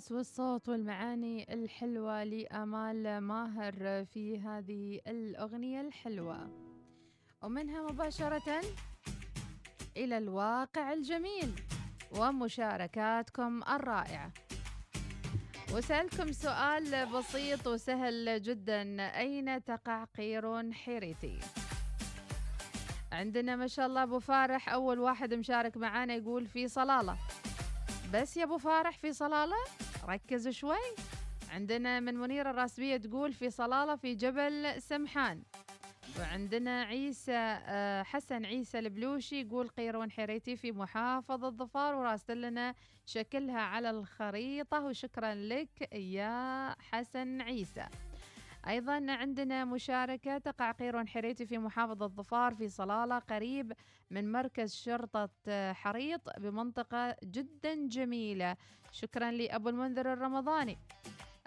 الإحساس والصوت والمعاني الحلوة لآمال ماهر في هذه الأغنية الحلوة. ومنها مباشرة إلى الواقع الجميل ومشاركاتكم الرائعة. وسألكم سؤال بسيط وسهل جدا. أين تقع قيرون حيريتي؟ عندنا ما شاء الله أبو فارح أول واحد مشارك معانا يقول في صلالة. بس يا أبو فارح في صلالة؟ ركز شوي. عندنا من منيرة الراسبية تقول في صلالة في جبل سمحان. وعندنا عيسى آه، حسن عيسى البلوشي يقول قيرون حريتي في محافظة ظفار وراسل لنا شكلها على الخريطة وشكرا لك يا حسن عيسى. أيضا عندنا مشاركة تقع قيرون حريتي في محافظة ظفار في صلالة قريب من مركز شرطة آه، حريط بمنطقة جدا جميلة. شكرا لأبو المنذر الرمضاني.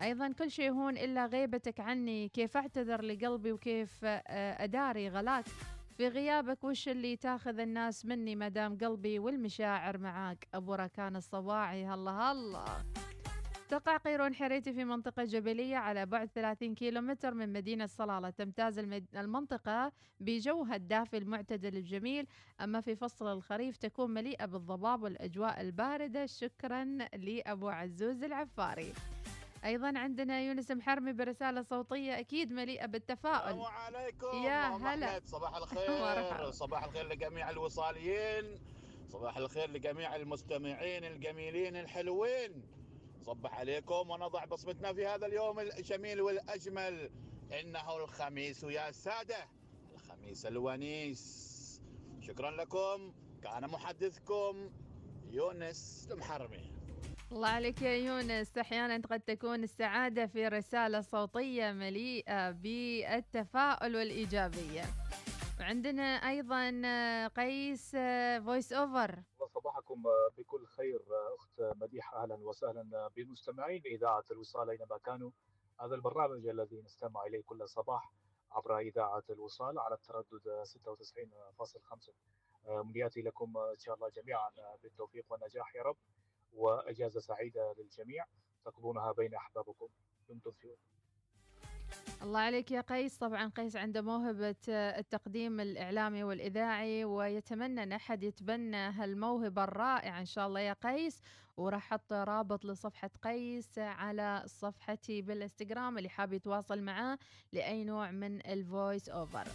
أيضا كل شيء هون إلا غيبتك عني. كيف أعتذر لقلبي وكيف آه، أداري غلاك؟ في غيابك وش اللي تاخذ الناس مني مدام قلبي والمشاعر معاك؟ أبو ركان الصواعي هلا هلا. تقع قيرون حريتي في منطقة جبلية على بعد 30 كيلومتر من مدينة صلالة. تمتاز. المنطقة بجوها الدافئ المعتدل الجميل. أما في فصل الخريف تكون مليئة بالضباب والأجواء الباردة. شكرا لأبو عزوز العفاري. أيضا عندنا يونس محرمي برسالة صوتية أكيد مليئة بالتفاؤل. السلام عليكم. يا هلا. صباح. الخير. صباح الخير لجميع الوصاليين. صباح الخير لجميع المستمعين الجميلين الحلوين. صبح عليكم ونضع بصمتنا في هذا اليوم الجميل والأجمل. إنه الخميس يا سادة الخميس الونيس. شكرا لكم. كان محدثكم يونس المحرمي. الله عليك يا يونس. أحيانا قد تكون السعادة في رسالة صوتية مليئة بالتفاؤل والإيجابية. وعندنا أيضا آه، قيس voice over صباحكم بكل خير أخت مديحه أهلا وسهلا بمستمعين إذاعة الوصال أينما كانوا هذا البرنامج الذي نستمع إليه كل صباح عبر إذاعة الوصال على التردد 96.5 امنياتي لكم إن شاء الله جميعا بالتوفيق والنجاح يا رب وإجازة سعيدة للجميع تقضونها بين أحبابكم دمتم في. الله عليك يا قيس. طبعا قيس عنده موهبة آه، التقديم الإعلامي والإذاعي ويتمنى أن أحد يتبنى هالموهبة الرائعة إن شاء الله يا قيس. وراح أحط رابط لصفحة قيس على صفحتي بالإنستغرام اللي حاب يتواصل معاه لأي نوع من الفويس أوفر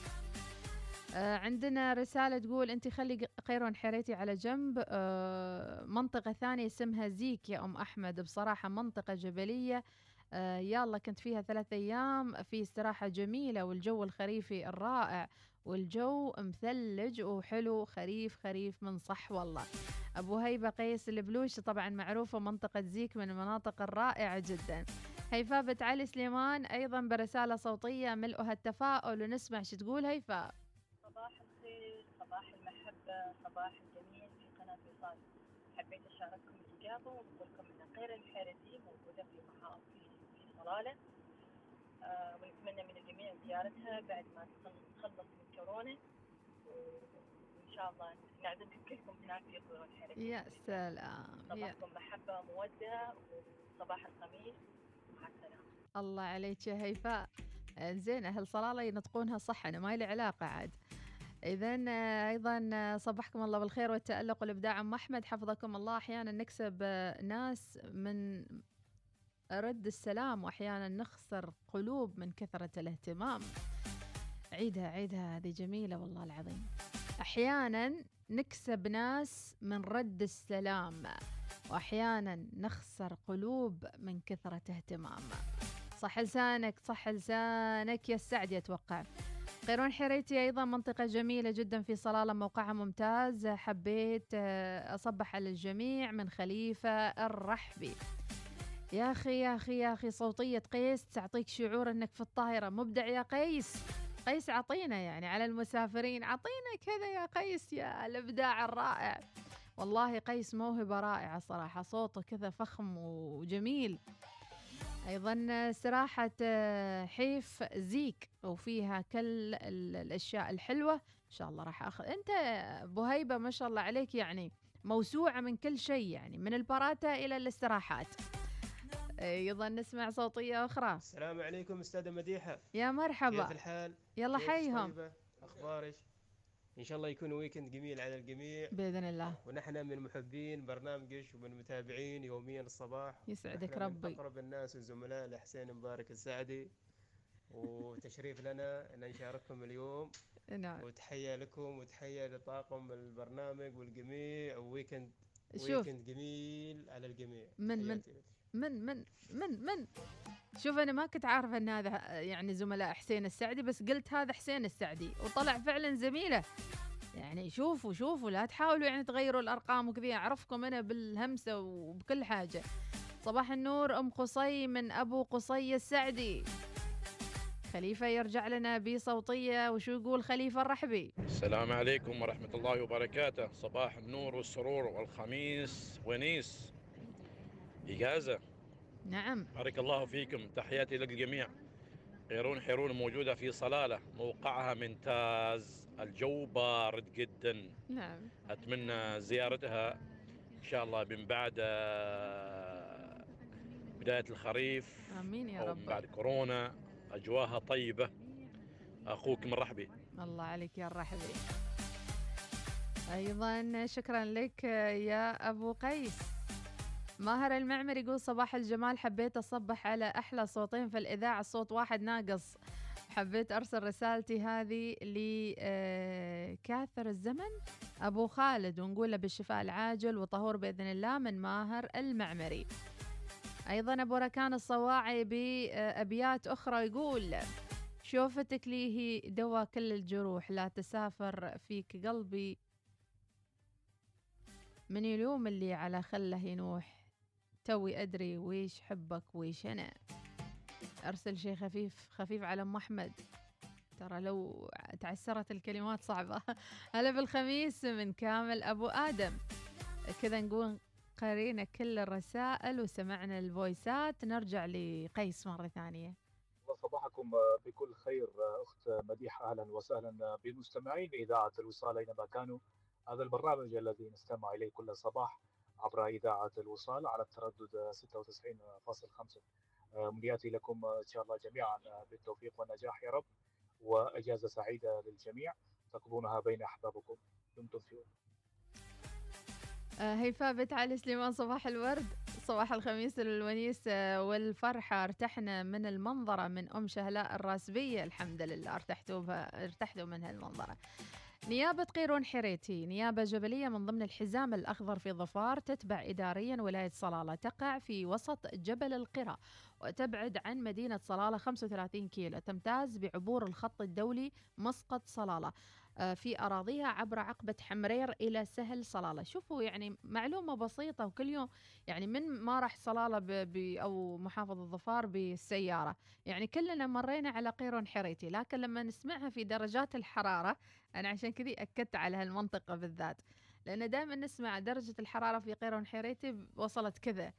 آه، عندنا رسالة تقول أنت خلي قيرون حريتي على جنب. آه، منطقة ثانية اسمها زيك يا أم أحمد. بصراحة منطقة جبلية. يلا كنت فيها ثلاث أيام في استراحة جميلة والجو الخريفي الرائع والجو مثلج وحلو خريف خريف من صح والله. أبو هيبة قيس البلوش طبعا معروفة منطقة زيك من المناطق الرائعة جدا. هيفاء بنت علي سليمان أيضا برسالة صوتية ملؤها التفاؤل ونسمع شو تقول هيفاء صباح الخير صباح المحبة صباح الجميل في قناة وصال. حبيت أشارككم الإجابة ونقول لكم أن قير الحارثي موجودة في محافظة صلالة آه ونتمنى من الجميع زيارتها بعد ما تخل- تخلص من كورونا. وإن شاء الله نعزمكم كلكم هناك في قير الحارثي يا سلام. صباحكم محبة ومودة وصباح الخميس. مع السلامة. الله عليك يا هيفاء. آه، زين أهل صلالة ينطقونها صح أنا ما لي علاقة عاد. إذا أيضا آه، صبحكم الله بالخير والتألق والإبداع. أم أحمد حفظكم الله. أحيانا نكسب آه، ناس من رد السلام وأحيانا نخسر قلوب من كثرة الاهتمام. عيدها عيدها هذه جميلة والله العظيم. أحيانا نكسب ناس من رد السلام وأحيانا نخسر قلوب من كثرة اهتمام. صح لسانك صح لسانك يا السعد يتوقع. قيرون حريتي أيضا منطقة جميلة جدا في صلالة موقعها ممتاز. حبيت آه، أصبح على الجميع من خليفة الرحبي. يا أخي يا أخي يا أخي صوتية قيس تعطيك شعور أنك في الطائرة مبدع يا قيس. قيس عطينا يعني على المسافرين. عطينا كذا يا قيس يا الإبداع الرائع. والله قيس موهبة رائعة صراحة. صوته كذا فخم وجميل. أيضا استراحة آه، حيف زيك. وفيها كل ال- الأشياء الحلوة. إن شاء الله راح أخذ. أنت أبو هيبة ما شاء الله عليك يعني موسوعة من كل شيء يعني من البراتا إلى الاستراحات. أيضا نسمع صوتيه أخرى. السلام عليكم أستاذة مديحة. يا كيف مرحبا الحال؟ يلا حيهم. طيبة؟ أخبارك؟ إن شاء الله يكون weekend جميل على الجميع. بإذن الله. ونحن من محبين برنامجك ومن متابعين يوميا الصباح. يسعدك ربي. أقرب الناس والزملاء لحسين مبارك السعدي. وتشريف لنا أن نشارككم اليوم. نعم. وتحية لكم وتحية لطاقم البرنامج والجميع. و weekend شوف. weekend جميل على الجميع. من- من- لك. من من من من. شوف أنا ما كنت عارفه إن هذا يعني زملاء حسين السعدي بس قلت هذا حسين السعدي وطلع فعلا زميله. يعني شوفوا شوفوا لا تحاولوا يعني تغيروا الأرقام وكذا أعرفكم أنا بالهمسة وبكل حاجة. صباح النور أم قصي من أبو قصي السعدي. خليفة يرجع لنا بصوتية وشو يقول خليفة الرحبي؟ السلام عليكم ورحمة الله وبركاته. صباح النور والسرور والخميس ونيس. إجازة. نعم. بارك الله فيكم. تحياتي للجميع قيرون حيرون موجودة في صلالة. موقعها ممتاز. الجو بارد جدا. نعم. أتمنى زيارتها إن شاء الله من بعد آه، بداية الخريف آمين يا أو من رب. بعد كورونا. أجواها طيبة. أخوك من رحبي. الله عليك يا الرحبي أيضا شكرا لك يا أبو قيس. ماهر المعمر يقول صباح الجمال حبيت أصبح على أحلى صوتين في الإذاعة صوت واحد ناقص. حبيت أرسل رسالتي هذه لكاثر الزمن أبو خالد ونقول له بالشفاء العاجل وطهور بإذن الله من ماهر المعمري. أيضا أبو ركان الصواعي بأبيات أخرى يقول شوفتك لي هي دوا كل الجروح لا تسافر فيك قلبي. من اليوم اللي على خله ينوح. توي أدري ويش حبك ويش أنا. أرسل شيء خفيف خفيف على أم أحمد. ترى لو تعسرت الكلمات صعبة. هلا بالخميس من كامل أبو آدم. كذا نقول قرينا كل الرسائل وسمعنا الفويسات. نرجع لقيس مرة ثانية. وصباحكم بكل خير أخت مديحة. أهلا وسهلا بمستمعين إذاعة الوصال أينما كانوا. هذا البرنامج الذي نستمع إليه كل صباح. عبر إذاعة الوصال على التردد 96.5 منياتي لكم إن شاء الله جميعا بالتوفيق والنجاح يا رب وإجازة سعيدة للجميع تقضونها بين أحبابكم. دمتم في آه، هيفاء بنت علي سليمان صباح الورد. صباح الخميس الونيس والفرحة. ارتحنا من المنظرة من أم شهلاء الراسبية. الحمد لله ارتحتوا ارتحتوا من هالمنظرة. نيابة قيرون حريتي. نيابة جبلية من ضمن الحزام الأخضر في ظفار تتبع إداريا ولاية صلالة. تقع في وسط جبل القرى وتبعد عن مدينة صلالة 35 كيلو. تمتاز بعبور الخط الدولي مسقط صلالة. في أراضيها عبر عقبة حمرير إلى سهل صلالة. شوفوا يعني معلومة بسيطة وكل يوم يعني من ما راح صلالة ب ب أو محافظة ظفار بالسيارة. يعني كلنا مرينا على قيرون حريتي لكن لما نسمعها في درجات الحرارة أنا عشان كذي أكدت على هالمنطقة بالذات. لأن دائما نسمع درجة الحرارة في قيرون حريتي وصلت كذا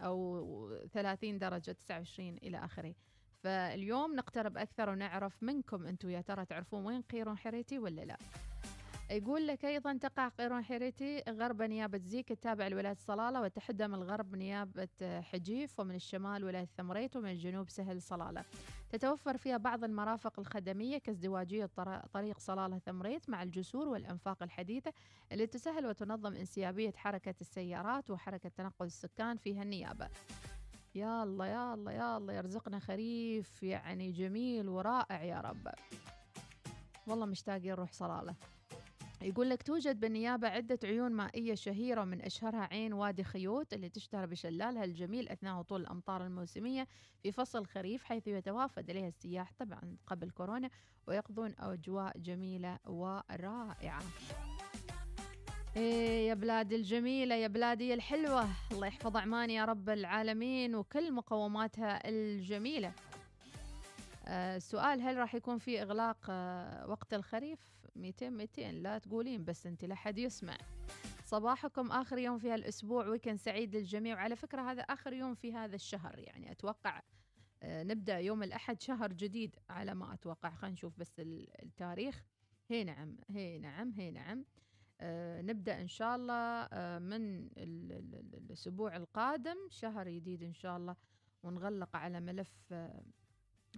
أو 30 درجة 29 إلى آخره. فاليوم نقترب أكثر ونعرف منكم أنتم يا ترى تعرفون وين قيرون حريتي ولا لا. يقول لك أيضا تقع قيرون حريتي غرب نيابة زيك التابع لولاية صلالة وتحدى من الغرب نيابة حجيف ومن الشمال ولاية ثمريت ومن الجنوب سهل صلالة. تتوفر فيها بعض المرافق الخدمية كازدواجية طر- طريق صلالة ثمريت مع الجسور والأنفاق الحديثة اللي تسهل وتنظم انسيابية حركة السيارات وحركة تنقل السكان فيها النيابة. يا الله يا الله يا الله يرزقنا خريف يعني جميل ورائع يا رب. والله مشتاقين نروح صلالة. يقول لك توجد بالنيابة عدة عيون مائية شهيرة ومن أشهرها عين وادي خيوط اللي تشتهر بشلالها الجميل أثناء هطول الأمطار الموسمية في فصل الخريف حيث يتوافد إليها السياح طبعا قبل كورونا ويقضون أجواء جميلة ورائعة. إيه يا بلادي الجميلة يا بلادي الحلوة. الله يحفظ عمان يا رب العالمين وكل مقوماتها الجميلة. آه السؤال هل راح يكون في إغلاق آه وقت الخريف؟ 200 200 لا تقولين بس أنت لا حد يسمع. صباحكم آخر يوم في هالأسبوع ويكند سعيد للجميع. وعلى فكرة هذا آخر يوم في هذا الشهر يعني أتوقع آه نبدأ يوم الأحد شهر جديد على ما أتوقع. خلينا نشوف بس ال- التاريخ. هي نعم هي نعم هي نعم. آه، نبدأ إن شاء الله آه، من ال- ال- ال- الأسبوع القادم شهر جديد إن شاء الله ونغلق على ملف آه،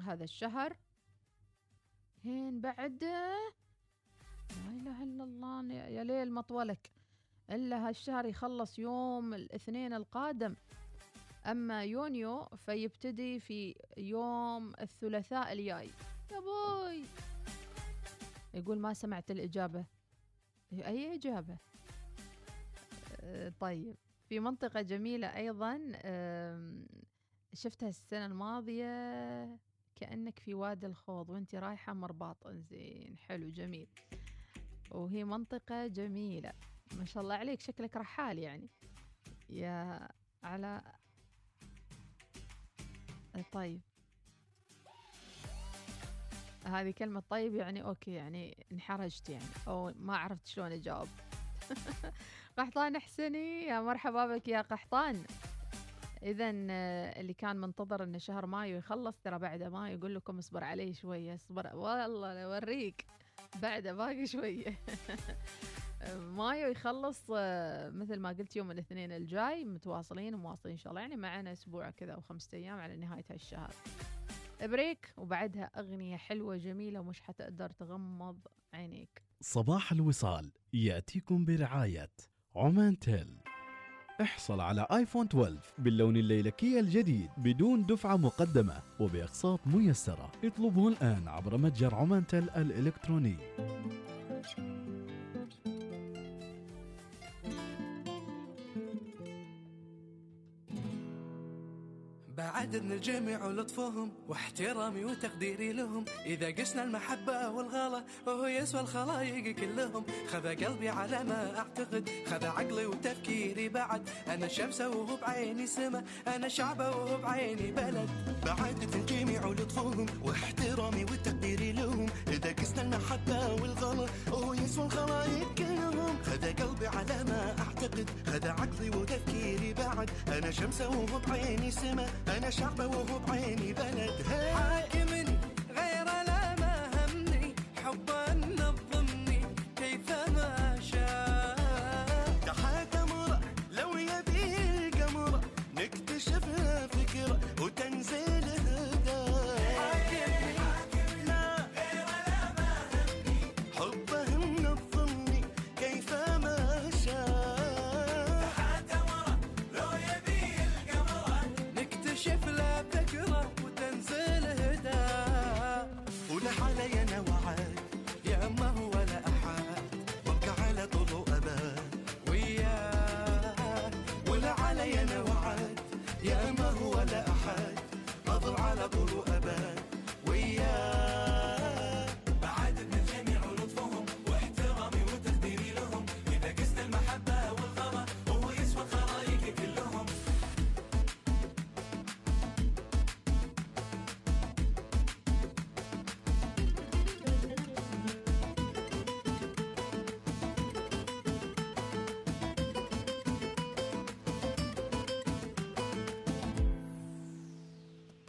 هذا الشهر. هين بعد لا إله إلا الله يا ليل مطولك. إلا هالشهر يخلص يوم الاثنين القادم. أما يونيو فيبتدي في يوم الثلاثاء الجاي. يا بوي! يقول ما سمعت الإجابة. أي إجابة؟ آه، طيب. في منطقة جميلة أيضا شفتها السنة الماضية كأنك في وادي الخوض وأنت رايحة مرباط زين حلو جميل. وهي منطقة جميلة. ما شاء الله عليك شكلك رحال يعني. يا على طيب. هذه كلمة طيب يعني أوكي يعني انحرجت يعني أو ما عرفت شلون أجاوب. قحطان حسني يا مرحبا بك يا قحطان. إذا اللي كان منتظر إن شهر مايو يخلص ترى بعد مايو يقول لكم اصبر علي شوية اصبر والله أوريك. بعده باقي شوية مايو يخلص آه، مثل ما قلت يوم الاثنين الجاي متواصلين ومواصلين إن شاء الله يعني معنا أسبوع كذا أو خمسة أيام على نهاية هالشهر. break وبعدها أغنية حلوة جميلة ومش حتقدر تغمض عينيك. صباح الوصال يأتيكم برعاية عمان تيل. احصل على آيفون 12 باللون الليلكي الجديد بدون دفعة مقدمة وبأقساط ميسرة. اطلبه الآن عبر متجر عمان تيل الإلكتروني. بعددنا الجميع ولطفهم واحترامي وتقديري لهم. إذا قسنا المحبة والغلا وهو يسوى الخلايق كلهم. خذ قلبي على ما أعتقد خذ عقلي وتفكيري بعد. أنا شمسة وهو بعيني سما أنا شعبة وهو بعيني بلد. بعدد الجميع ولطفهم واحترامي وتقديري لهم. إذا قسنا المحبة والغلا وهو يسوى الخلايق كلهم. خذ قلبي على ما أعتقد خذ عقلي وتفكيري بعد. أنا شمسة وهو بعيني سما أنا شعبة وهو بعيني بلد هي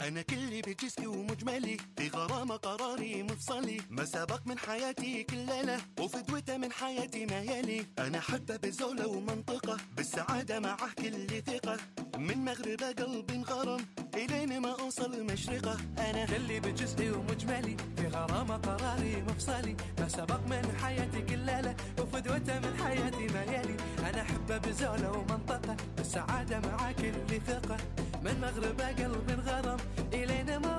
أنا كلي بجسمي ومجملي في غرامة قراري مفصلي. ما سبق من حياتي كل ليلة وفدوته من حياتي ما يلي. أنا حبة بزولة ومنطقة بالسعادة معه كل ثقة. من مغرب قلبي انغرم إلين ما أوصل مشرقة. أنا كلي بجزئي ومجملي في غرامة قراري مفصلي. ما سبق من حياتي كل ليلة وفدوته من حياتي ما يلي. أنا أحبه بزولة ومنطقة السعادة مع كل ثقة. من مغرب قلبي انغرم إلين ما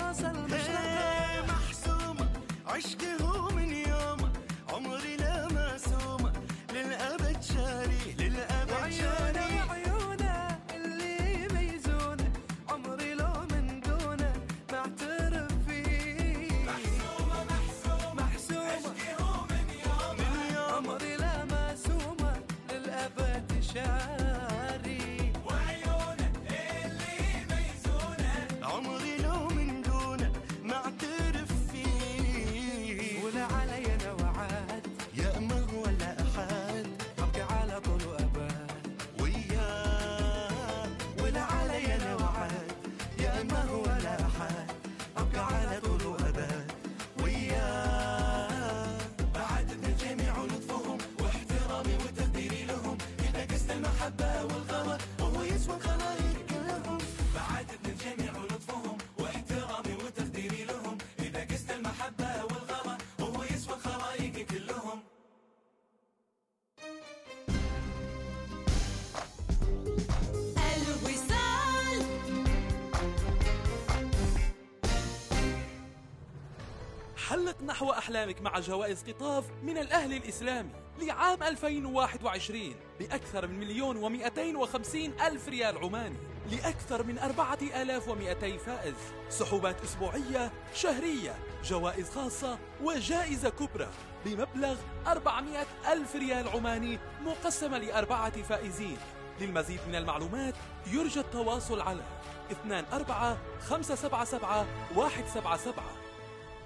حلق نحو أحلامك مع جوائز قطاف من الأهل الإسلامي لعام 2021 بأكثر من مليون ومئتين وخمسين ألف ريال عماني لأكثر من أربعة آلاف ومئتي فائز. سحوبات أسبوعية شهرية جوائز خاصة وجائزة كبرى بمبلغ 400 ألف ريال عماني مقسمة لأربعة فائزين. للمزيد من المعلومات يرجى التواصل على 24 577 177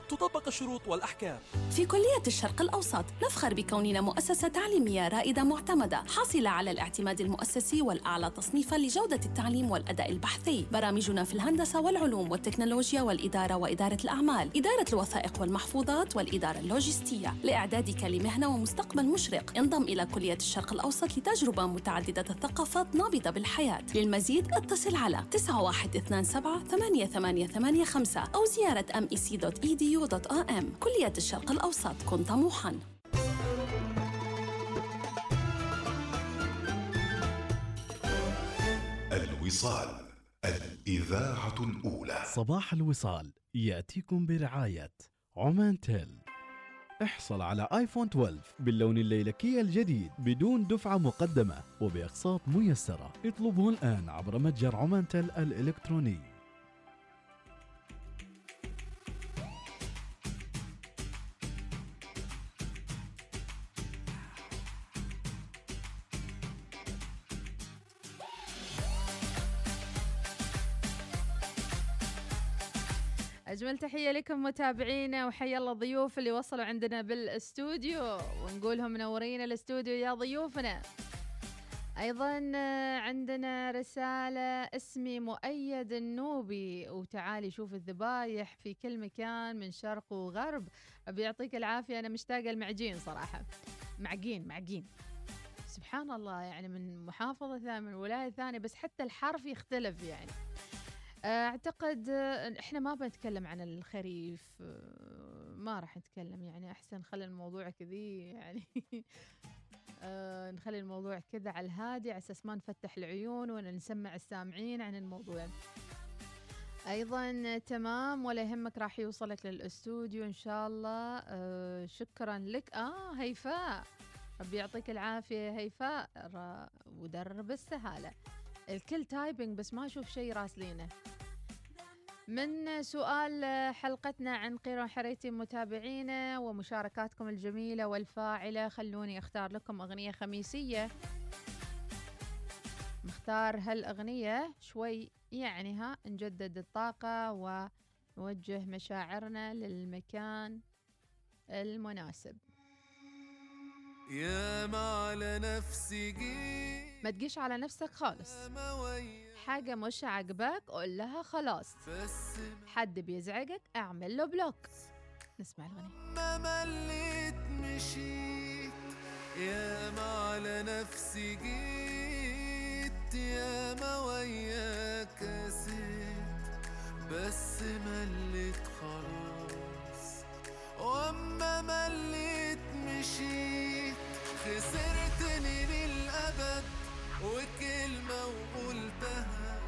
تطبق الشروط والأحكام. في كلية الشرق الأوسط نفخر بكوننا مؤسسة تعليمية رائدة معتمدة حاصلة على الاعتماد المؤسسي والأعلى تصنيفا لجودة التعليم والأداء البحثي. برامجنا في الهندسة والعلوم والتكنولوجيا والإدارة وإدارة الأعمال إدارة الوثائق والمحفوظات والإدارة اللوجستية. لإعدادك لمهنة ومستقبل مشرق انضم إلى كلية الشرق الأوسط لتجربة متعددة الثقافات نابضة بالحياة. للمزيد اتصل على 9127 8885 أو زيارة mec.edu edu.am كلية الشرق الأوسط. كن طموحاً. الوصال. الإذاعة الأولى. صباح الوصال. يأتيكم برعاية عمان تيل. احصل على آيفون 12 باللون الليلكي الجديد بدون دفعة مقدمة وبأقساط ميسرة. اطلبه الآن عبر متجر عمان تيل الإلكتروني. أجمل تحية لكم متابعينا وحيا الله الضيوف اللي وصلوا عندنا بالاستوديو ونقولهم منورين الاستوديو يا ضيوفنا. أيضا عندنا رسالة اسمي مؤيد النوبي. وتعالي شوف الذبايح في كل مكان من شرق وغرب. بيعطيك العافية أنا مشتاقة المعجين صراحة. معجين معجين. سبحان الله يعني من محافظة ثانية من ولاية ثانية بس حتى الحرف يختلف يعني. أعتقد إحنا ما بنتكلم عن الخريف ما راح نتكلم يعني أحسن خلي الموضوع كذي يعني. آه نخلي الموضوع كذا على الهادي على أساس ما نفتح العيون ولا نسمع السامعين عن الموضوع. أيضا تمام ولا يهمك راح يوصلك للأستوديو إن شاء الله. آه شكرا لك. آه هيفاء. ربي يعطيك العافية هيفاء. ودرب السهالة. الكل تايبنج بس ما أشوف شيء راسلينه. من سؤال حلقتنا عن قيرون حريتي متابعينا ومشاركاتكم الجميلة والفاعلة خلوني أختار لكم أغنية خميسية. مختار هالأغنية شوي يعني ها نجدد الطاقة ونوجه مشاعرنا للمكان المناسب. يا ما على نفسي جيت ما تجيش على نفسك خالص. حاجة مش عاجباك قول لها خلاص. حد بيزعجك اعمل له بلوك. نسمع الغنية ما مليت مشيت. يا ما على نفسي جيت. يا ما وياك قسيت بس مليت خلاص. وأما مليت مشيت. خسرتني للأبد وكلمة وقلتها.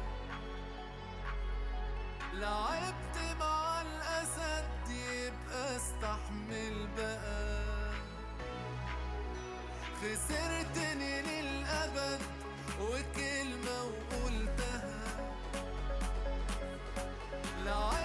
لعبت مع الأسد يبقى استحمل بقى. خسرتني للأبد وكلمة وقلتها. لعبت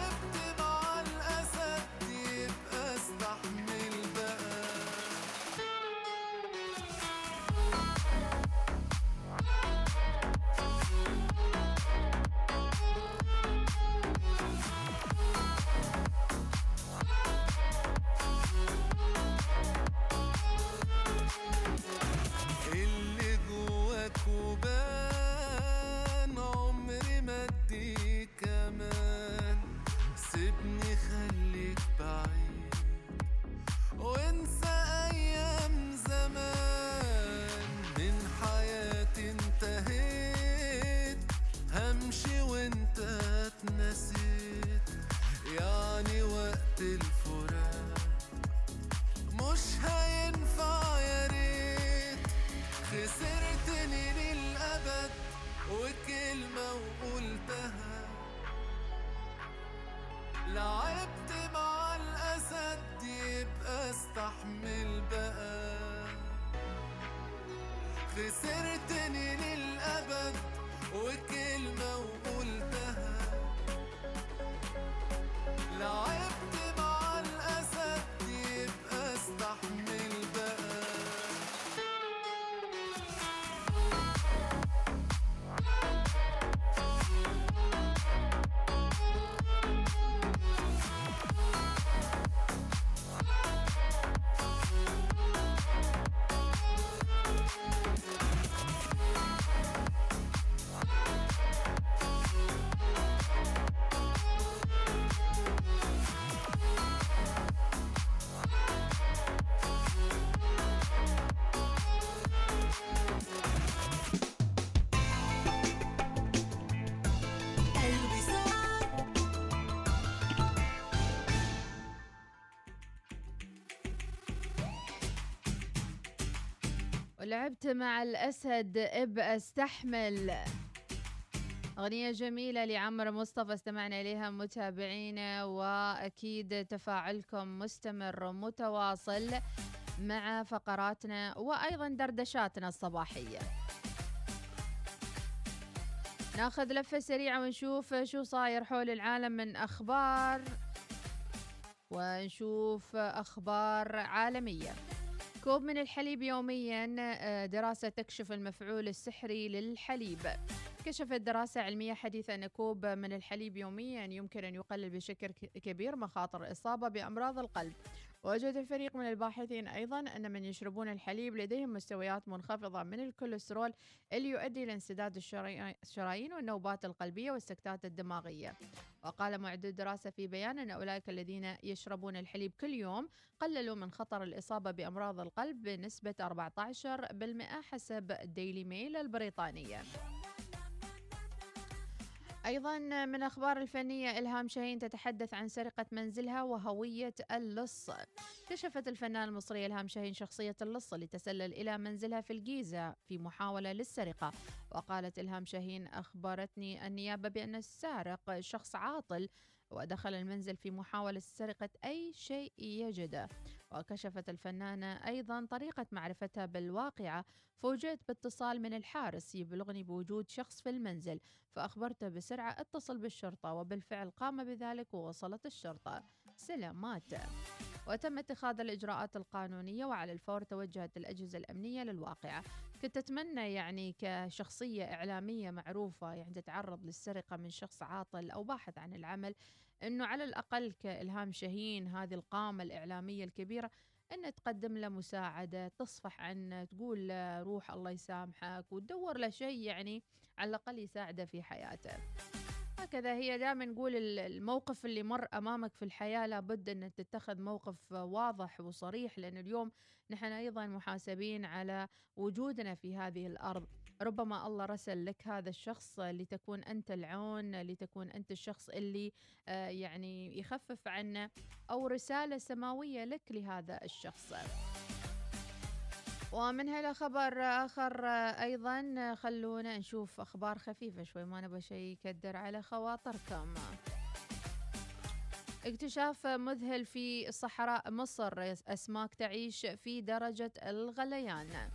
ولعبت مع الأسد إب أستحمل. أغنية جميلة لعمر مصطفى استمعنا إليها متابعينا وأكيد تفاعلكم مستمر متواصل مع فقراتنا وأيضا دردشاتنا الصباحية. ناخذ لفة سريعة ونشوف شو صاير حول العالم من أخبار ونشوف أخبار عالمية. كوب من الحليب يوميا آه، دراسة تكشف المفعول السحري للحليب. كشفت دراسة علمية حديثة أن كوب من الحليب يوميا يمكن أن يقلل بشكل كبير مخاطر الإصابة بأمراض القلب. وجد الفريق من الباحثين أيضا أن من يشربون الحليب لديهم مستويات منخفضة من الكوليسترول اللي يؤدي لانسداد الشراي- الشرايين والنوبات القلبية والسكتات الدماغية. وقال معد الدراسة في بيان أن أولئك الذين يشربون الحليب كل يوم قللوا من خطر الإصابة بأمراض القلب بنسبة 14% حسب ديلي ميل البريطانية. أيضا من الأخبار الفنية إلهام شاهين تتحدث عن سرقة منزلها وهوية اللص. كشفت الفنانة المصرية إلهام شاهين شخصية اللص اللي تسلل إلى منزلها في الجيزة في محاولة للسرقة. وقالت إلهام شاهين أخبرتني النيابة بأن السارق شخص عاطل ودخل المنزل في محاولة سرقة أي شيء يجده. وكشفت الفنانة أيضا طريقة معرفتها بالواقعة فوجئت باتصال من الحارس يبلغني بوجود شخص في المنزل فأخبرته بسرعة اتصل بالشرطة وبالفعل قام بذلك ووصلت الشرطة. سلامات. وتم اتخاذ الإجراءات القانونية وعلى الفور توجهت الأجهزة الأمنية للواقعة كنت أتمنى يعني كشخصية إعلامية معروفة يعني تتعرض للسرقة من شخص عاطل أو باحث عن العمل أنه على الأقل كإلهام شاهين هذه القامة الإعلامية الكبيرة أن تقدم له مساعدة تصفح عنه تقول له روح الله يسامحك وتدور له شيء يعني على الأقل يساعده في حياته. هكذا هي دائما نقول ال- الموقف اللي مر أمامك في الحياة لابد إن تتخذ موقف واضح وصريح لأن اليوم نحن أيضا محاسبين على وجودنا في هذه الأرض. ربما الله رسل لك هذا الشخص لتكون أنت العون لتكون أنت الشخص اللي آه، يعني يخفف عنه أو رسالة سماوية لك لهذا الشخص. ومن هنا خبر آخر آه، أيضا آه، خلونا نشوف أخبار خفيفة شوي. ما نبغى شيء يكدر على خواطركم. اكتشاف مذهل في صحراء مصر. أسماك تعيش في درجة الغليان.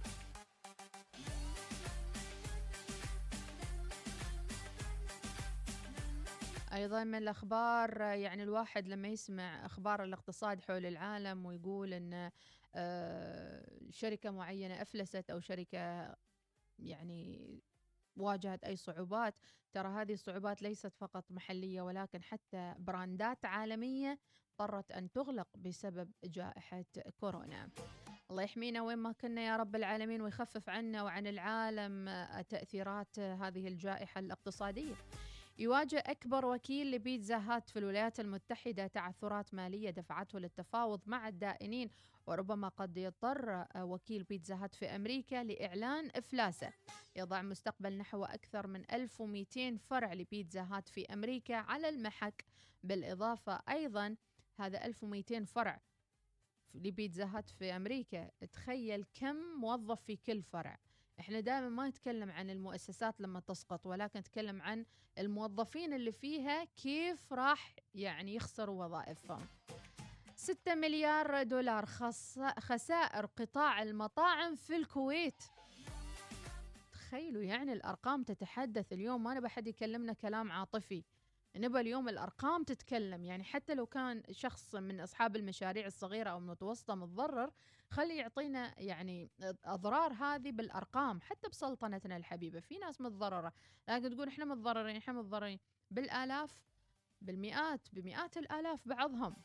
أيضا من الأخبار يعني الواحد لما يسمع أخبار الاقتصاد حول العالم ويقول إن آه، شركة معينة أفلست أو شركة يعني واجهت أي صعوبات ترى هذه الصعوبات ليست فقط محلية ولكن حتى براندات عالمية اضطرت أن تغلق بسبب جائحة كورونا. الله يحمينا وين ما كنا يا رب العالمين ويخفف عنا وعن العالم آه، تأثيرات هذه الجائحة الاقتصادية. يواجه أكبر وكيل لبيتزا هات في الولايات المتحدة تعثرات مالية دفعته للتفاوض مع الدائنين وربما قد يضطر آه، وكيل بيتزا هات في أمريكا لإعلان إفلاسه. يضع مستقبل نحو أكثر من 1200 فرع لبيتزا هات في أمريكا على المحك. بالإضافة أيضا هذا 1200 فرع لبيتزا هات في أمريكا. تخيل كم موظف في كل فرع. إحنا دائما ما نتكلم عن المؤسسات لما تسقط ولكن نتكلم عن الموظفين اللي فيها كيف راح يعني يخسروا وظائفهم 6 مليار دولار. خسائر قطاع المطاعم في الكويت تخيلوا يعني الأرقام تتحدث اليوم ما نبى حد يكلمنا كلام عاطفي نبى اليوم الأرقام تتكلم. يعني حتى لو كان شخص من أصحاب المشاريع الصغيرة أو المتوسطة متضرر خلي يعطينا يعني أضرار هذه بالأرقام حتى بسلطنتنا الحبيبة. في ناس متضررة لكن تقول إحنا متضررين إحنا متضررين. بالآلاف بالمئات بمئات الآلاف بعضهم.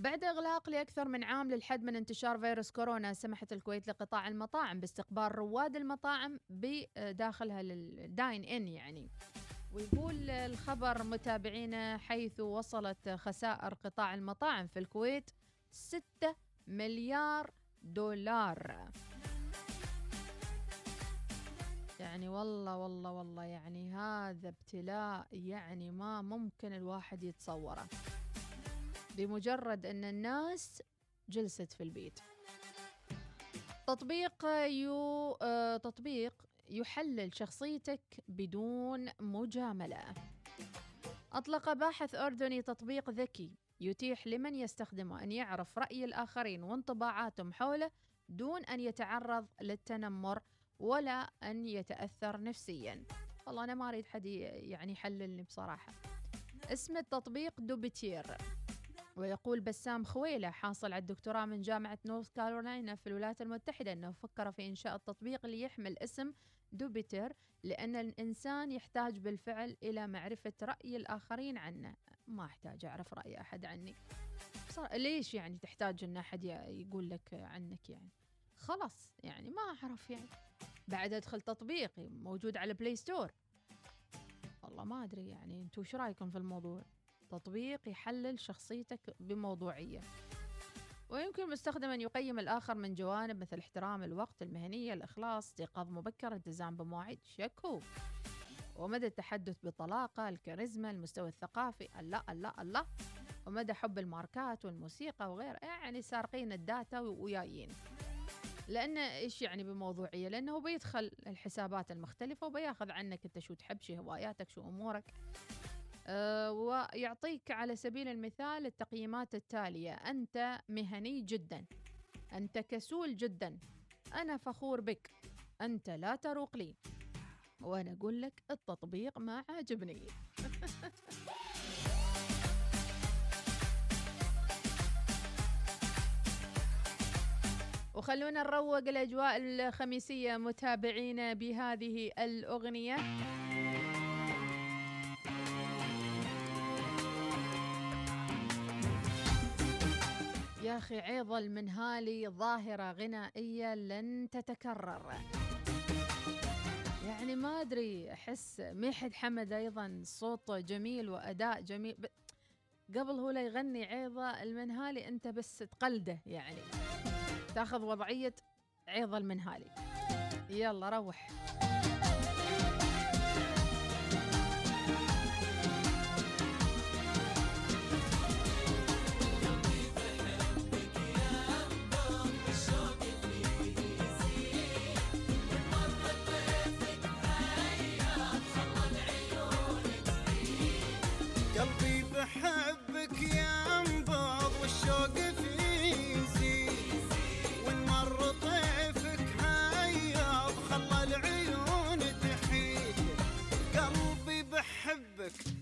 بعد إغلاق لأكثر من عام للحد من انتشار فيروس كورونا سمحت الكويت لقطاع المطاعم باستقبال رواد المطاعم بداخلها للداين إن يعني. ويقول الخبر متابعينا حيث وصلت خسائر قطاع المطاعم في الكويت 6 مليار دولار. يعني والله والله والله يعني هذا ابتلاء يعني ما ممكن الواحد يتصوره. بمجرد أن الناس جلست في البيت. تطبيق يو آه، تطبيق يحلل شخصيتك بدون مجاملة. أطلق باحث أردني تطبيق ذكي يتيح لمن يستخدمه أن يعرف رأي الآخرين وانطباعاتهم حوله دون أن يتعرض للتنمر ولا أن يتأثر نفسيا. والله أنا ما أريد حد يعني يحللني بصراحة. اسم التطبيق دوبيتير. ويقول بسام خويلة حاصل على الدكتوراه من جامعة نورث كارولاينا في الولايات المتحدة أنه فكر في إنشاء التطبيق ليحمل اسم دوبيتر لأن الإنسان يحتاج بالفعل إلى معرفة رأي الآخرين عنه. ما أحتاج أعرف رأي أحد عني. ليش يعني تحتاج أن أحد يقول لك عنك يعني؟ خلاص يعني ما أعرف يعني. بعد أدخل تطبيقي موجود على Play Store والله ما أدري يعني أنتوا شو رأيكم في الموضوع؟ تطبيق يحلل شخصيتك بموضوعية. ويمكن المستخدم أن يقيم الآخر من جوانب مثل احترام الوقت المهنية الإخلاص استيقاظ مبكر التزام بمواعيد شكو ومدى التحدث بطلاقة الكاريزما المستوى الثقافي الله الله الله ومدى حب الماركات والموسيقى وغيره يعني سارقين ال data ويايين. لأن إيش يعني بموضوعية؟ لأنه بيدخل الحسابات المختلفة وبياخذ عنك أنت شو تحب شو هواياتك شو أمورك. ويعطيك على سبيل المثال التقييمات التالية. أنت مهني جدا. أنت كسول جدا. أنا فخور بك. أنت لا تروق لي. وأنا أقول لك التطبيق ما عاجبني. وخلونا نروق الأجواء الخميسية متابعينا بهذه الأغنية. يا أخي عيض المنهالي ظاهرة غنائية لن تتكرر. يعني ما أدري أحس ميحد حمد أيضا صوته جميل وأداء جميل. قبل هو لا يغني عيضة المنهالي أنت بس تقلده يعني. تاخذ وضعية عيض المنهالي يلا روح.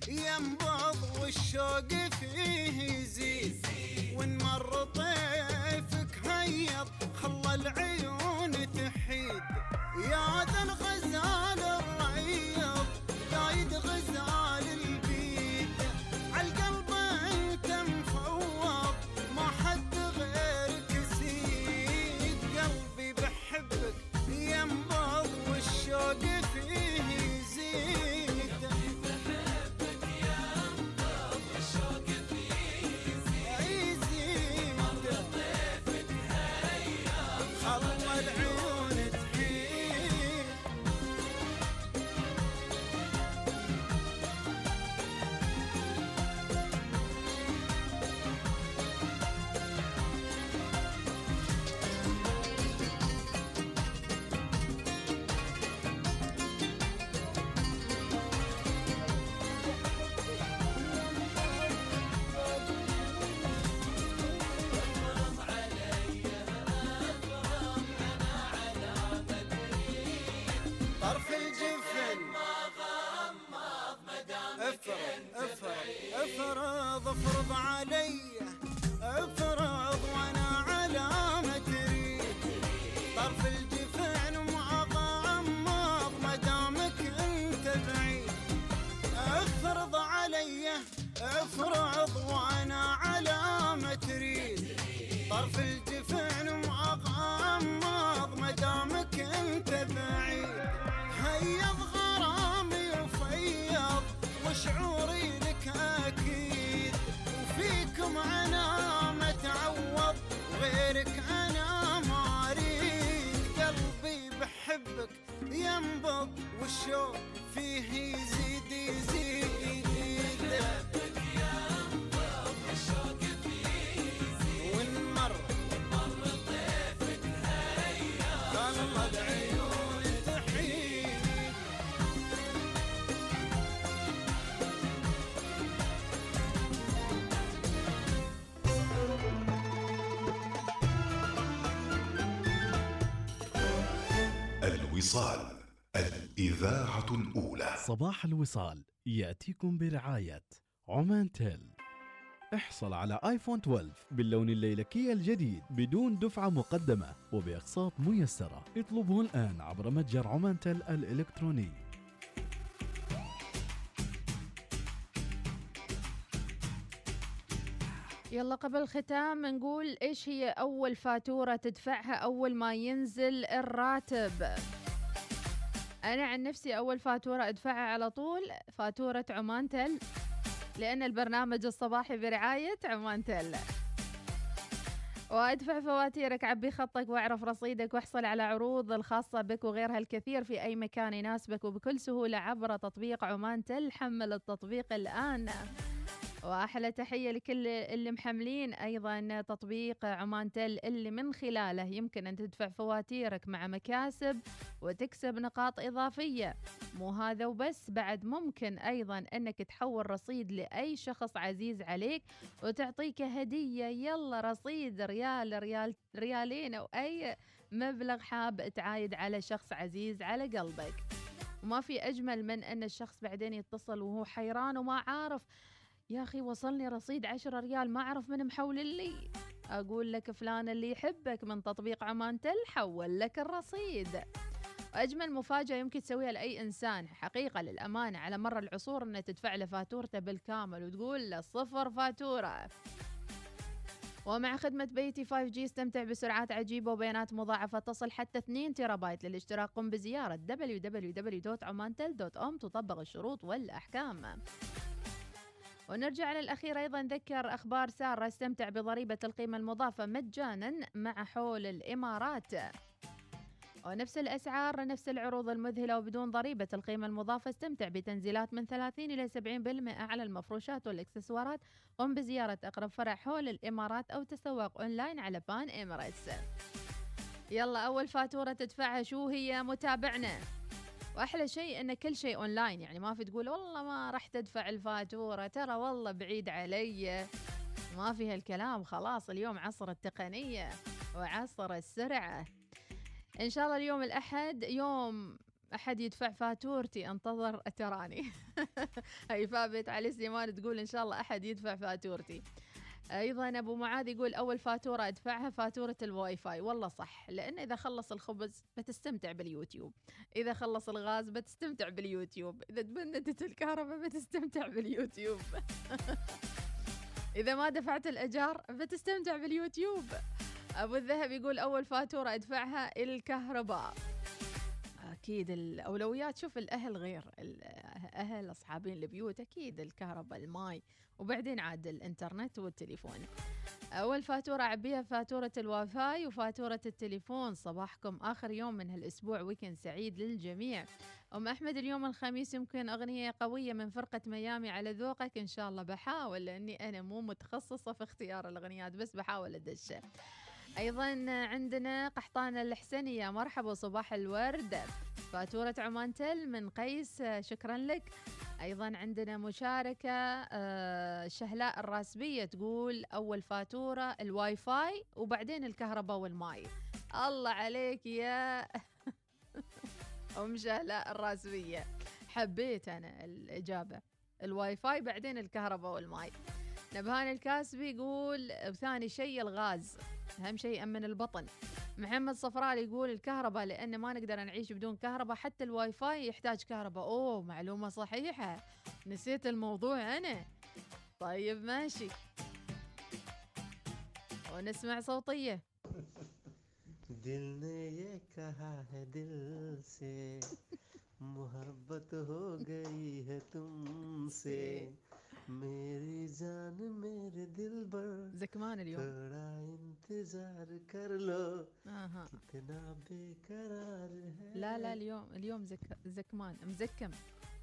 يا انبض والشوق فيه يزيد. ونمر طيفك هياض خلى العيون تحيد. يا ذا الغزال الوصال الإذاعة الأولى. صباح الوصال يأتيكم برعاية عمان تيل. احصل على آيفون 12 باللون الليلكي الجديد بدون دفعة مقدمة وبأقساط ميسرة. اطلبه الآن عبر متجر عمان تيل الإلكتروني. يلا قبل الختام نقول إيش هي أول فاتورة تدفعها أول ما ينزل الراتب؟ أنا عن نفسي أول فاتورة أدفعها على طول فاتورة عمان تل لأن البرنامج الصباحي برعاية عمان تل. وأدفع فواتيرك عبي خطك وأعرف رصيدك واحصل على عروض الخاصة بك وغيرها الكثير في أي مكان يناسبك وبكل سهولة عبر تطبيق عمان تل حمل التطبيق الآن. وأحلى تحية لكل اللي محملين أيضا تطبيق عمان تل اللي من خلاله يمكن أن تدفع فواتيرك مع مكاسب وتكسب نقاط إضافية. مو هذا وبس بعد ممكن أيضا أنك تحول رصيد لأي شخص عزيز عليك وتعطيك هدية يلا رصيد ريال ريال ريالين أو أي مبلغ حاب تعايد على شخص عزيز على قلبك. وما في أجمل من أن الشخص بعدين يتصل وهو حيران وما عارف يا أخي وصلني رصيد عشرة ريال ما أعرف من محول لي أقول لك فلان اللي يحبك من تطبيق عمان تل حول لك الرصيد. وأجمل مفاجأة يمكن تسويها لأي إنسان. حقيقة للأمانة على مر العصور أنه تدفع له فاتورته بالكامل وتقول له صفر فاتورة. ومع خدمة بيتي 5G استمتع بسرعات عجيبة وبيانات مضاعفة تصل حتى 2 تيرا بايت للاشتراك. قم بزيارة www.omantel.om تطبق الشروط والأحكام. ونرجع للأخير أيضا نذكر أخبار سارة استمتع بضريبة القيمة المضافة مجانا مع حول الإمارات. ونفس الأسعار نفس العروض المذهلة وبدون ضريبة القيمة المضافة استمتع بتنزيلات من 30 إلى 70% على المفروشات والإكسسوارات قم بزيارة أقرب فرع حول الإمارات أو تسوق أونلاين على بان إماريتس يلا أول فاتورة تدفعها شو هي؟ متابعنا. وأحلى شيء إن كل شيء اونلاين يعني ما في تقول والله ما راح تدفع الفاتورة ترى والله بعيد علي. ما في هالكلام خلاص اليوم عصر التقنية وعصر السرعة. إن شاء الله اليوم الأحد يوم أحد يدفع فاتورتي أنتظر تراني. هيفاء بيت علي سليمان تقول إن شاء الله أحد يدفع فاتورتي. أيضا أبو معاذ يقول أول فاتورة أدفعها فاتورة الواي فاي. والله صح لأن إذا خلص الخبز بتستمتع باليوتيوب. إذا خلص الغاز بتستمتع باليوتيوب. إذا تبندت الكهرباء بتستمتع باليوتيوب. إذا ما دفعت الأجار بتستمتع باليوتيوب. أبو الذهب يقول أول فاتورة أدفعها الكهرباء. أكيد الأولويات شوف الأهل غير الاهل أصحابين البيوت أكيد الكهرباء الماي وبعدين عاد الإنترنت والتليفون. أول فاتورة أعبيها فاتورة الواي فاي وفاتورة التليفون. صباحكم آخر يوم من هالأسبوع weekend سعيد للجميع. أم أحمد اليوم الخميس يمكن أغنية قوية من فرقة ميامي على ذوقك. إن شاء الله بحاول لأني أنا مو متخصصة في اختيار الأغنيات بس بحاول أدش. أيضا عندنا قحطان الحسنية مرحبا صباح الورد. فاتورة عمان تل من قيس شكرا لك. أيضا عندنا مشاركة آه، شهلاء الراسبية تقول أول فاتورة الواي فاي وبعدين الكهرباء والماي. الله عليك يا أم شهلاء الراسبية. حبيت أنا الإجابة. الواي فاي بعدين الكهرباء والماي. نبهان الكاسبي يقول ثاني شيء الغاز اهم شيء يامن البطن محمد صفرالي يقول الكهرباء لان ما نقدر نعيش بدون كهرباء حتى الواي فاي يحتاج كهرباء اوه معلومه صحيحه نسيت الموضوع انا طيب ماشي ونسمع صوتيه दिल ने ये कहा है दिल से मोहब्बत हो गई है तुमसे मेरी जान मेरे दिल बर زكمان اليوم थोड़ा इंतजार कर लो اها कितना बेकरार है لا لا اليوم اليوم زك زكمان مزكم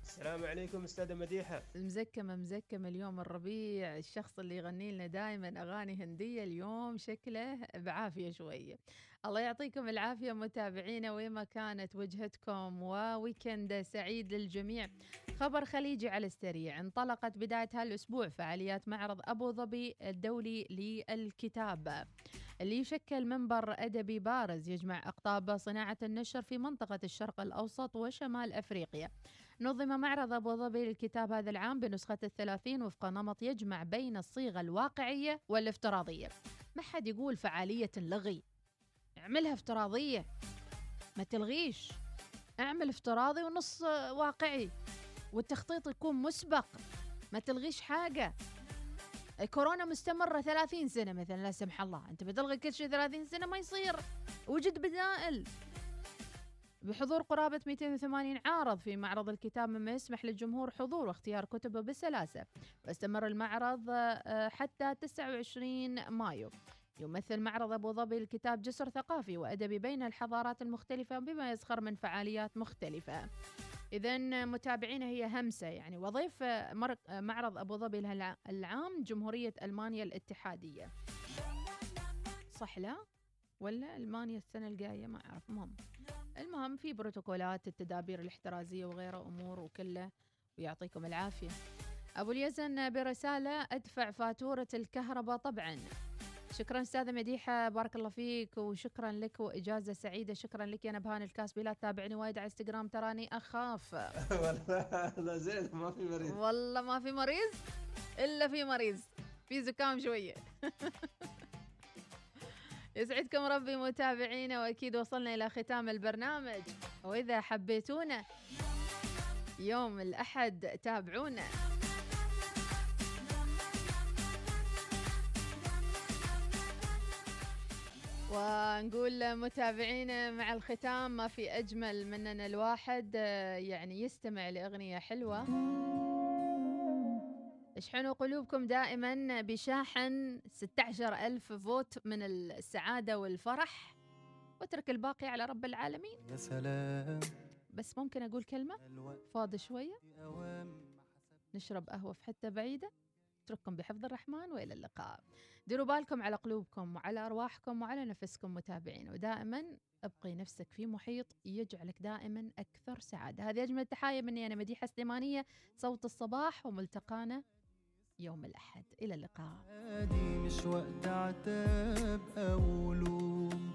السلام عليكم استاذة مديحة مزكم مزكم اليوم الربيع الشخص اللي يغني لنا دائما اغاني هنديه اليوم شكله بعافيه شويه الله يعطيكم العافية متابعينا وين ما كانت وجهتكم وويكند سعيد للجميع. خبر خليجي على السريع. انطلقت بدايه هالاسبوع فعاليات معرض أبو ظبي الدولي للكتاب. اللي يشكل منبر أدبي بارز يجمع أقطاب صناعة النشر في منطقة الشرق الأوسط وشمال أفريقيا. نظم معرض أبو ظبي للكتاب هذا العام بنسخة الثلاثين وفق نمط يجمع بين الصيغة الواقعية والافتراضية. ما حد يقول فعالية لغي اعملها افتراضية. ما تلغيش. اعمل افتراضي ونص واقعي. والتخطيط يكون مسبق. ما تلغيش حاجة. الكورونا مستمرة 30 سنة مثلا لا سمح الله. أنت بتلغي كل شيء 30 سنة ما يصير. وجد بدائل. بحضور قرابة 280 عارض في معرض الكتاب مما يسمح للجمهور حضور واختيار كتبه بسلاسة. واستمر المعرض آه، حتى 29 مايو. يمثل معرض أبو ظبي للكتاب جسر ثقافي وأدبي بين الحضارات المختلفة بما يزخر من فعاليات مختلفة. إذا متابعينا هي همسة يعني آه، معرض أبو ظبي العام جمهورية ألمانيا الاتحادية. صح لا؟ ولا ألمانيا السنة الجاية؟ ما أعرف. المهم المهم في بروتوكولات التدابير الاحترازية وغيرها أمور وكله. ويعطيكم العافية. أبو اليزن برسالة أدفع فاتورة الكهرباء طبعا. شكرا أستاذة مديحة بارك الله فيك وشكرا لك وإجازة سعيدة شكرا لك يا نبهان الكاسبي لا تتابعني وايد على انستغرام تراني أخاف. والله لا زين ما في مريض. والله ما في مريض إلا في مريض في زكام شوية. يسعدكم ربي متابعينا وأكيد وصلنا إلى ختام البرنامج. وإذا حبيتونا يوم الأحد تابعونا. ونقول متابعينا مع الختام ما في أجمل من ان الواحد آه، يعني يستمع لأغنية حلوة. اشحنوا قلوبكم دائما بشاحن 16 ألف فوت من السعادة والفرح. واترك الباقي على رب العالمين. يا سلام. بس ممكن أقول كلمة؟ فاضي شوية؟ نشرب قهوة في حتة بعيدة. اترككم بحفظ الرحمن وإلى اللقاء. ديروا بالكم على قلوبكم وعلى أرواحكم وعلى نفسكم متابعين ودائما ابقي نفسك في محيط يجعلك دائما أكثر سعادة. هذه أجمل تحايا مني أنا مديحة سليمانية صوت الصباح وملتقانا يوم الأحد. إلى اللقاء. مش وقت عتاب أو لوم.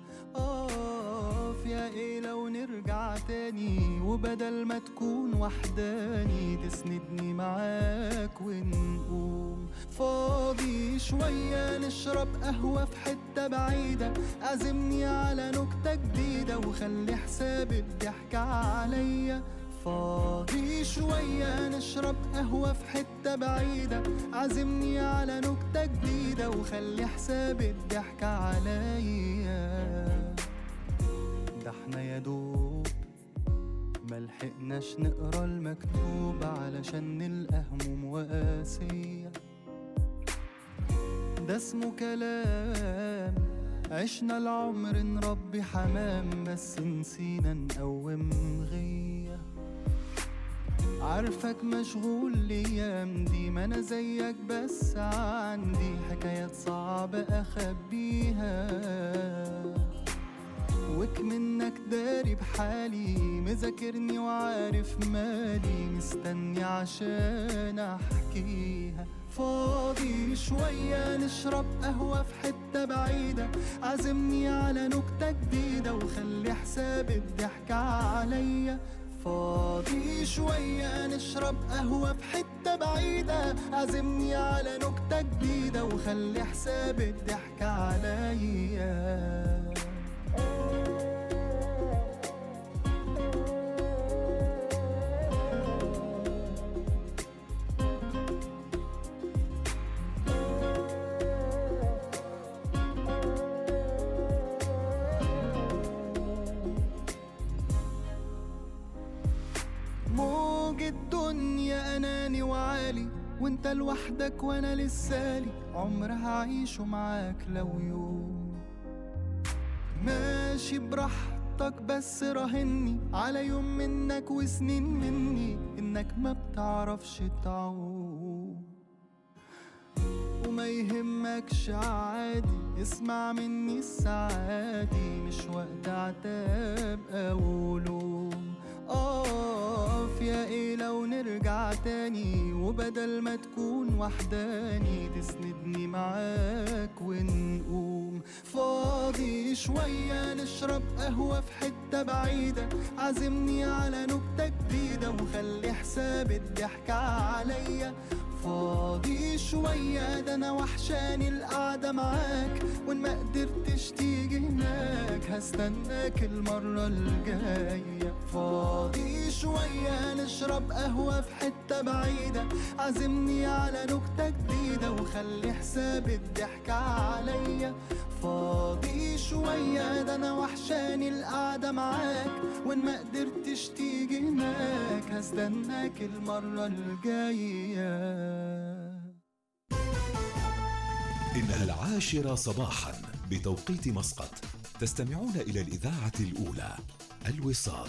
أقف يا إيه لو نرجع تاني؟ وبدل ما تكون وحداني تسندني معاك ونقوم. فاضي شوية نشرب قهوة في حتة بعيدة. عزمني على نكتة جديدة وخلي حساب الضحك عليا. فاضي شوية نشرب قهوة في حتة بعيدة. عزمني على نكتة جديدة وخلي حساب الضحك عليا. ده إحنا يا دوب ملحقناش نقرأ المكتوب علشان نلقى هموم وقاسية ده اسمه كلام. عشنا العمر نربي حمام بس نسينا نقوم غيه عارفك مشغول الأيام دي ما أنا زيك بس عندي حكايات صعبة أخبيها. وك منك داري بحالي مذاكرني وعارف مالي. مستني عشان أحكيها. فاضي شوية نشرب قهوة في حتة بعيدة. عزمني على نكتة جديدة وخلي حساب الضحك عليا. فاضي شوية نشرب قهوة في حتة بعيدة. عزمني على نكتة جديدة وخلي حساب الضحك عليا. وانت لوحدك وأنا لسالي عمر هعيشه معاك لو يوم. ماشي براحتك بس راهني على يوم منك وسنين مني انك ما بتعرفش تعوم. وما يهمكش عادي اسمع مني السعادي مش وقت عتاب أو لوم. اقف يا إيه لو نرجع تاني وبدل ما تكون وحداني تسندني معاك ونقوم. فاضي شوية نشرب قهوة في حتة بعيدة عزمني على نكتة جديدة وخلي حساب الضحكة عليا. فاضي شوية ده أنا وحشاني القعدة معاك وإن ما قدرتش تيجي هناك هستناك المرة الجاية. فاضي شوية نشرب قهوة في حتة بعيدة. عزمني على نكتة جديدة وخلي حساب الضحكة عليا. فاضي شوية ده أنا وحشاني القعدة معاك وإن ما قدرتش تيجي هناك هستناك المرة الجاية. إنها العاشرة صباحا بتوقيت مسقط تستمعون إلى الإذاعة الأولى الوصال.